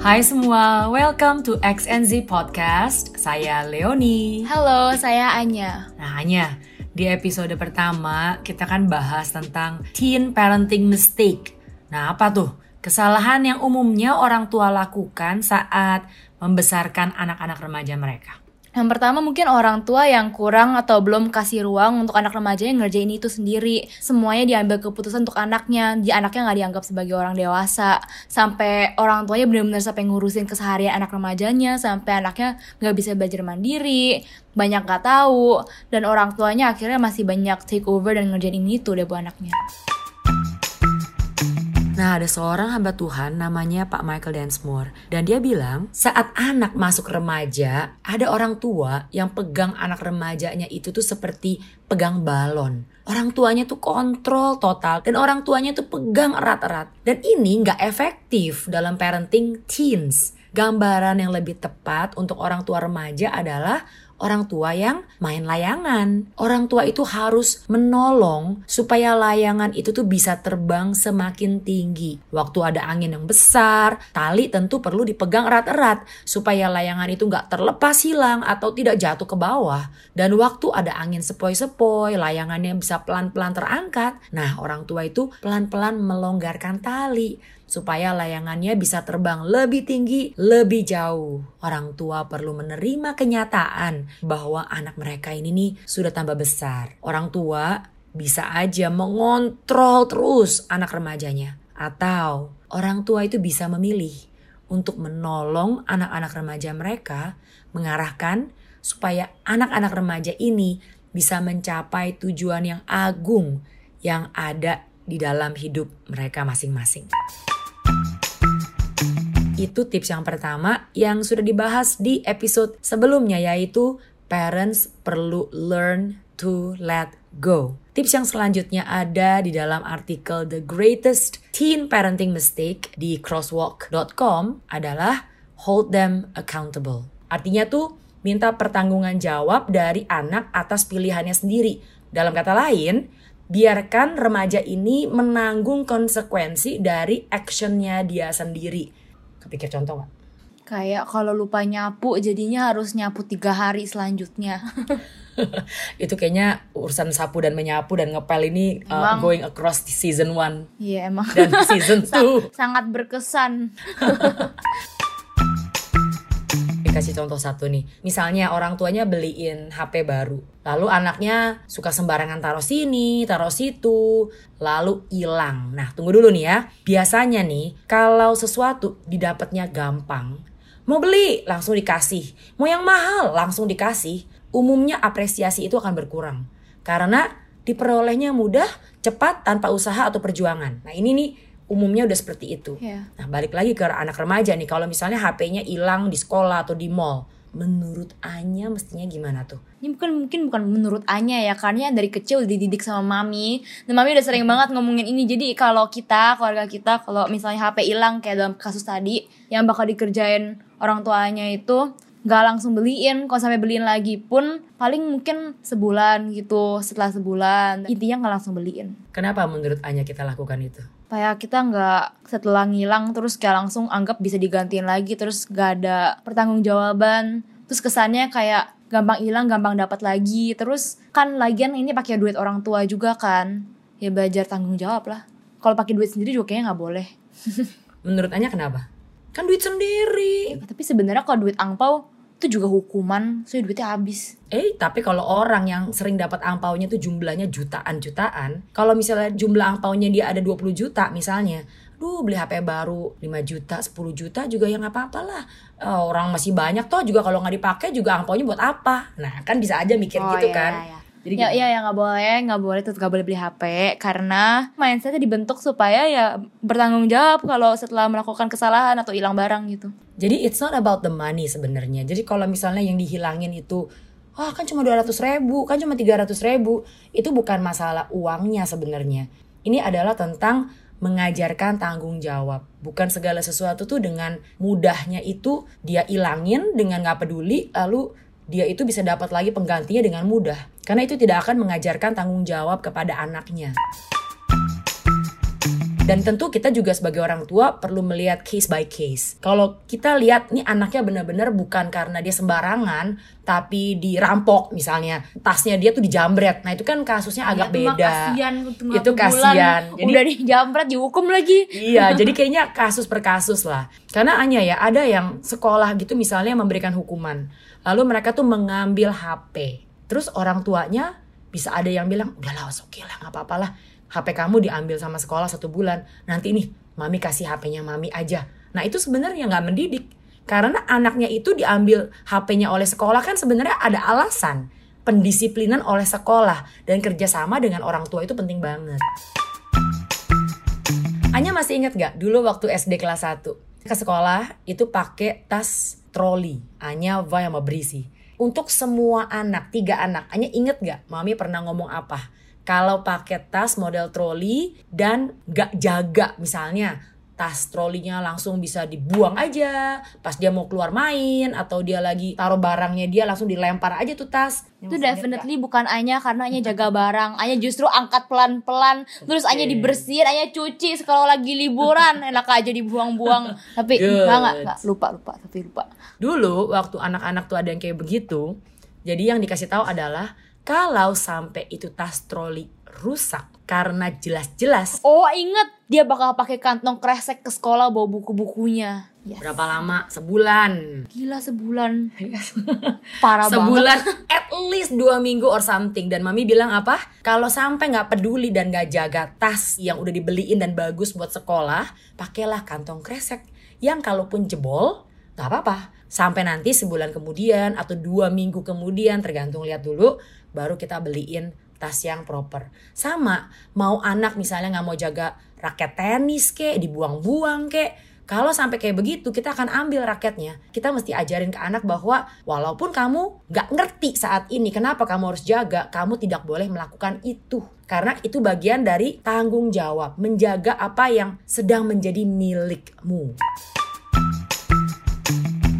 Hai semua, welcome to XNZ Podcast. Saya Leoni. Halo, saya Anya. Nah, Anya, di episode pertama kita kan bahas tentang teen parenting mistake. Nah, apa tuh? Kesalahan yang umumnya orang tua lakukan saat membesarkan anak-anak remaja mereka. Yang pertama mungkin orang tua yang kurang atau belum kasih ruang untuk anak remaja yang ngerjain itu sendiri. Semuanya diambil keputusan untuk anaknya. Dia anaknya nggak dianggap sebagai orang dewasa. Sampai orang tuanya benar-benar sampai ngurusin keseharian anak remajanya. Sampai anaknya nggak bisa belajar mandiri. Banyak nggak tahu. Dan orang tuanya akhirnya masih banyak take over dan ngerjain ini itu deh buat anaknya. Nah, ada seorang hamba Tuhan namanya Pak Michael Densmore. Dan dia bilang, saat anak masuk remaja, ada orang tua yang pegang anak remajanya itu tuh seperti pegang balon. Orang tuanya tuh kontrol total dan orang tuanya tuh pegang erat-erat. Dan ini nggak efektif dalam parenting teens. Gambaran yang lebih tepat untuk orang tua remaja adalah orang tua yang main layangan. Orang tua itu harus menolong supaya layangan itu tuh bisa terbang semakin tinggi. Waktu ada angin yang besar, tali tentu perlu dipegang erat-erat supaya layangan itu nggak terlepas hilang atau tidak jatuh ke bawah. Dan waktu ada angin sepoi-sepoi, layangannya bisa pelan-pelan terangkat. Nah, orang tua itu pelan-pelan melonggarkan tali supaya layangannya bisa terbang lebih tinggi, lebih jauh. Orang tua perlu menerima kenyataan bahwa anak mereka ini nih sudah tambah besar. Orang tua bisa aja mengontrol terus anak remajanya. Atau orang tua itu bisa memilih untuk menolong anak-anak remaja mereka mengarahkan supaya anak-anak remaja ini bisa mencapai tujuan yang agung yang ada di dalam hidup mereka masing-masing. Itu tips yang pertama yang sudah dibahas di episode sebelumnya yaitu parents perlu learn to let go. Tips yang selanjutnya ada di dalam artikel The Greatest Teen Parenting Mistake di crosswalk.com adalah hold them accountable. Artinya tuh minta pertanggungan jawab dari anak atas pilihannya sendiri. Dalam kata lain, biarkan remaja ini menanggung konsekuensi dari actionnya dia sendiri Kepikir contoh gak? Kayak kalau lupa nyapu jadinya harus nyapu tiga hari selanjutnya. itu kayaknya urusan sapu dan menyapu dan ngepel ini uh, going across season 1 Iya emang. Dan season 2 Sangat berkesan. kasih contoh satu nih. Misalnya orang tuanya beliin HP baru. Lalu anaknya suka sembarangan taruh sini, taruh situ, lalu hilang. Nah, tunggu dulu nih ya. Biasanya nih, kalau sesuatu didapatnya gampang, mau beli langsung dikasih. Mau yang mahal langsung dikasih. Umumnya apresiasi itu akan berkurang. Karena diperolehnya mudah, cepat, tanpa usaha atau perjuangan. Nah, ini nih umumnya udah seperti itu. Yeah. Nah balik lagi ke anak remaja nih, kalau misalnya HP-nya hilang di sekolah atau di mall, menurut Anya mestinya gimana tuh? Ini bukan mungkin bukan menurut Anya ya, karena dari kecil dididik sama mami, dan mami udah sering banget ngomongin ini. Jadi kalau kita, keluarga kita, kalau misalnya HP hilang kayak dalam kasus tadi, yang bakal dikerjain orang tuanya itu nggak langsung beliin kalau sampai beliin lagi pun paling mungkin sebulan gitu setelah sebulan intinya nggak langsung beliin kenapa menurut Anya kita lakukan itu supaya kita nggak setelah ngilang terus kayak langsung anggap bisa digantiin lagi terus gak ada pertanggungjawaban. Terus kesannya kayak gampang hilang gampang dapat lagi. Terus kan lagian ini pakai duit orang tua juga kan. Ya belajar tanggung jawab lah. Kalau pakai duit sendiri juga kayaknya nggak boleh. Menurut Anya kenapa? Kan duit sendiri. Ya, tapi sebenarnya kalau duit angpau itu juga hukuman, soalnya duitnya habis. Eh, tapi kalau orang yang sering dapat angpaunya tuh jumlahnya jutaan-jutaan, kalau misalnya jumlah angpaunya dia ada 20 juta misalnya, duh beli HP baru 5 juta, 10 juta juga ya nggak apa-apa lah. Uh, orang masih banyak toh juga kalau nggak dipakai juga angpaunya buat apa? Nah kan bisa aja mikir oh, gitu iya, kan. Iya. Jadi ya, iya ya nggak boleh, nggak boleh tetap nggak boleh beli HP karena mindsetnya dibentuk supaya ya bertanggung jawab kalau setelah melakukan kesalahan atau hilang barang gitu. Jadi it's not about the money sebenarnya. Jadi kalau misalnya yang dihilangin itu wah oh, kan cuma 200 ribu, kan cuma 300 ribu. Itu bukan masalah uangnya sebenarnya. Ini adalah tentang mengajarkan tanggung jawab. Bukan segala sesuatu tuh dengan mudahnya itu dia ilangin dengan nggak peduli lalu dia itu bisa dapat lagi penggantinya dengan mudah. Karena itu tidak akan mengajarkan tanggung jawab kepada anaknya. Dan tentu kita juga sebagai orang tua perlu melihat case by case. Kalau kita lihat nih anaknya benar-benar bukan karena dia sembarangan, tapi dirampok misalnya, tasnya dia tuh dijambret. Nah itu kan kasusnya agak Ya, beda. tengah Itu kasihan. Jadi- udah dijambret dihukum lagi. Iya, jadi kayaknya kasus per kasus lah. Karena hanya ya ada yang sekolah gitu misalnya memberikan hukuman. Lalu mereka tuh mengambil HP. Terus orang tuanya bisa ada yang bilang, udahlah oke lah nggak apa-apa lah. HP kamu diambil sama sekolah satu bulan. Nanti nih mami kasih HP-nya mami aja. Nah itu sebenarnya nggak mendidik. Karena anaknya itu diambil HP-nya oleh sekolah kan sebenarnya ada alasan. Pendisiplinan oleh sekolah dan kerjasama dengan orang tua itu penting banget. Anya masih inget gak dulu waktu SD kelas 1 ke sekolah itu pakai tas troli. Anya va sama berisi untuk semua anak tiga anak Anya inget gak mami pernah ngomong apa? Kalau pakai tas model troli dan gak jaga misalnya tas trolinya langsung bisa dibuang aja pas dia mau keluar main atau dia lagi taruh barangnya dia langsung dilempar aja tuh tas Itu definitely bukan Anya karena Anya jaga barang. Anya justru angkat pelan-pelan, terus Anya dibersihin, Anya cuci kalau lagi liburan, enak aja dibuang-buang. Tapi Good. enggak enggak, enggak, lupa lupa, tapi lupa. Dulu waktu anak-anak tuh ada yang kayak begitu, jadi yang dikasih tahu adalah kalau sampai itu tas troli rusak karena jelas-jelas Oh, inget dia bakal pakai kantong kresek ke sekolah bawa buku-bukunya. Yes. berapa lama sebulan Gila sebulan. Parah banget. sebulan at least dua minggu or something dan mami bilang apa kalau sampai nggak peduli dan nggak jaga tas yang udah dibeliin dan bagus buat sekolah pakailah kantong kresek yang kalaupun jebol nggak apa-apa sampai nanti sebulan kemudian atau dua minggu kemudian tergantung lihat dulu baru kita beliin tas yang proper sama mau anak misalnya nggak mau jaga raket tenis kek dibuang-buang kek kalau sampai kayak begitu, kita akan ambil raketnya. Kita mesti ajarin ke anak bahwa walaupun kamu nggak ngerti saat ini kenapa kamu harus jaga, kamu tidak boleh melakukan itu. Karena itu bagian dari tanggung jawab, menjaga apa yang sedang menjadi milikmu.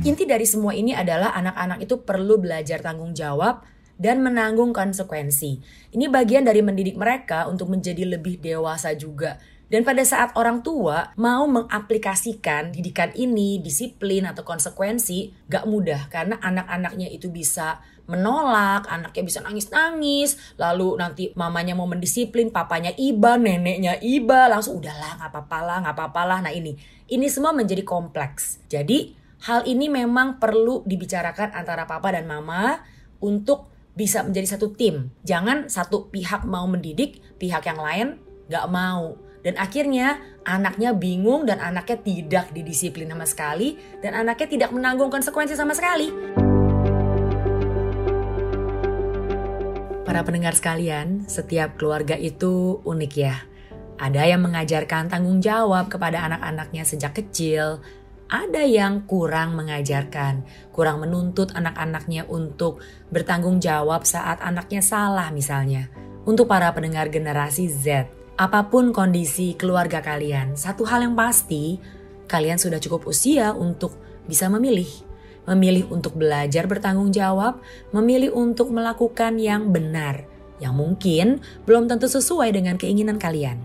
Inti dari semua ini adalah anak-anak itu perlu belajar tanggung jawab dan menanggung konsekuensi. Ini bagian dari mendidik mereka untuk menjadi lebih dewasa juga. Dan pada saat orang tua mau mengaplikasikan didikan ini, disiplin atau konsekuensi, gak mudah karena anak-anaknya itu bisa menolak, anaknya bisa nangis-nangis, lalu nanti mamanya mau mendisiplin, papanya iba, neneknya iba, langsung udahlah nggak apa-apa lah, nggak apa-apa lah. Nah ini, ini semua menjadi kompleks. Jadi hal ini memang perlu dibicarakan antara papa dan mama untuk bisa menjadi satu tim. Jangan satu pihak mau mendidik, pihak yang lain nggak mau. Dan akhirnya anaknya bingung dan anaknya tidak didisiplin sama sekali dan anaknya tidak menanggung konsekuensi sama sekali. Para pendengar sekalian, setiap keluarga itu unik ya. Ada yang mengajarkan tanggung jawab kepada anak-anaknya sejak kecil, ada yang kurang mengajarkan, kurang menuntut anak-anaknya untuk bertanggung jawab saat anaknya salah misalnya. Untuk para pendengar generasi Z, apa pun kondisi keluarga kalian, satu hal yang pasti, kalian sudah cukup usia untuk bisa memilih. Memilih untuk belajar bertanggung jawab, memilih untuk melakukan yang benar, yang mungkin belum tentu sesuai dengan keinginan kalian.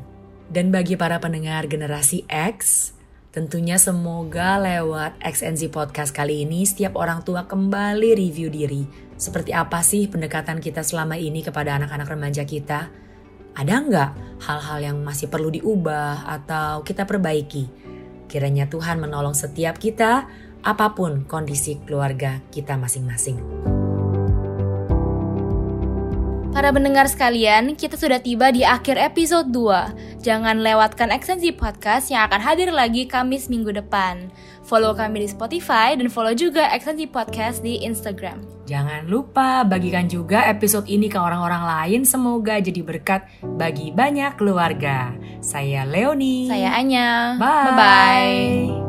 Dan bagi para pendengar generasi X, tentunya semoga lewat XNZ Podcast kali ini setiap orang tua kembali review diri. Seperti apa sih pendekatan kita selama ini kepada anak-anak remaja kita? Ada nggak hal-hal yang masih perlu diubah atau kita perbaiki? Kiranya Tuhan menolong setiap kita, apa pun kondisi keluarga kita masing-masing. Para pendengar sekalian, kita sudah tiba di akhir episode 2. Jangan lewatkan ekstensi podcast yang akan hadir lagi Kamis minggu depan. Follow kami di Spotify dan follow juga ekstensi podcast di Instagram. Jangan lupa bagikan juga episode ini ke orang-orang lain semoga jadi berkat bagi banyak keluarga. Saya Leonie. Saya Anya. Bye. Bye-bye.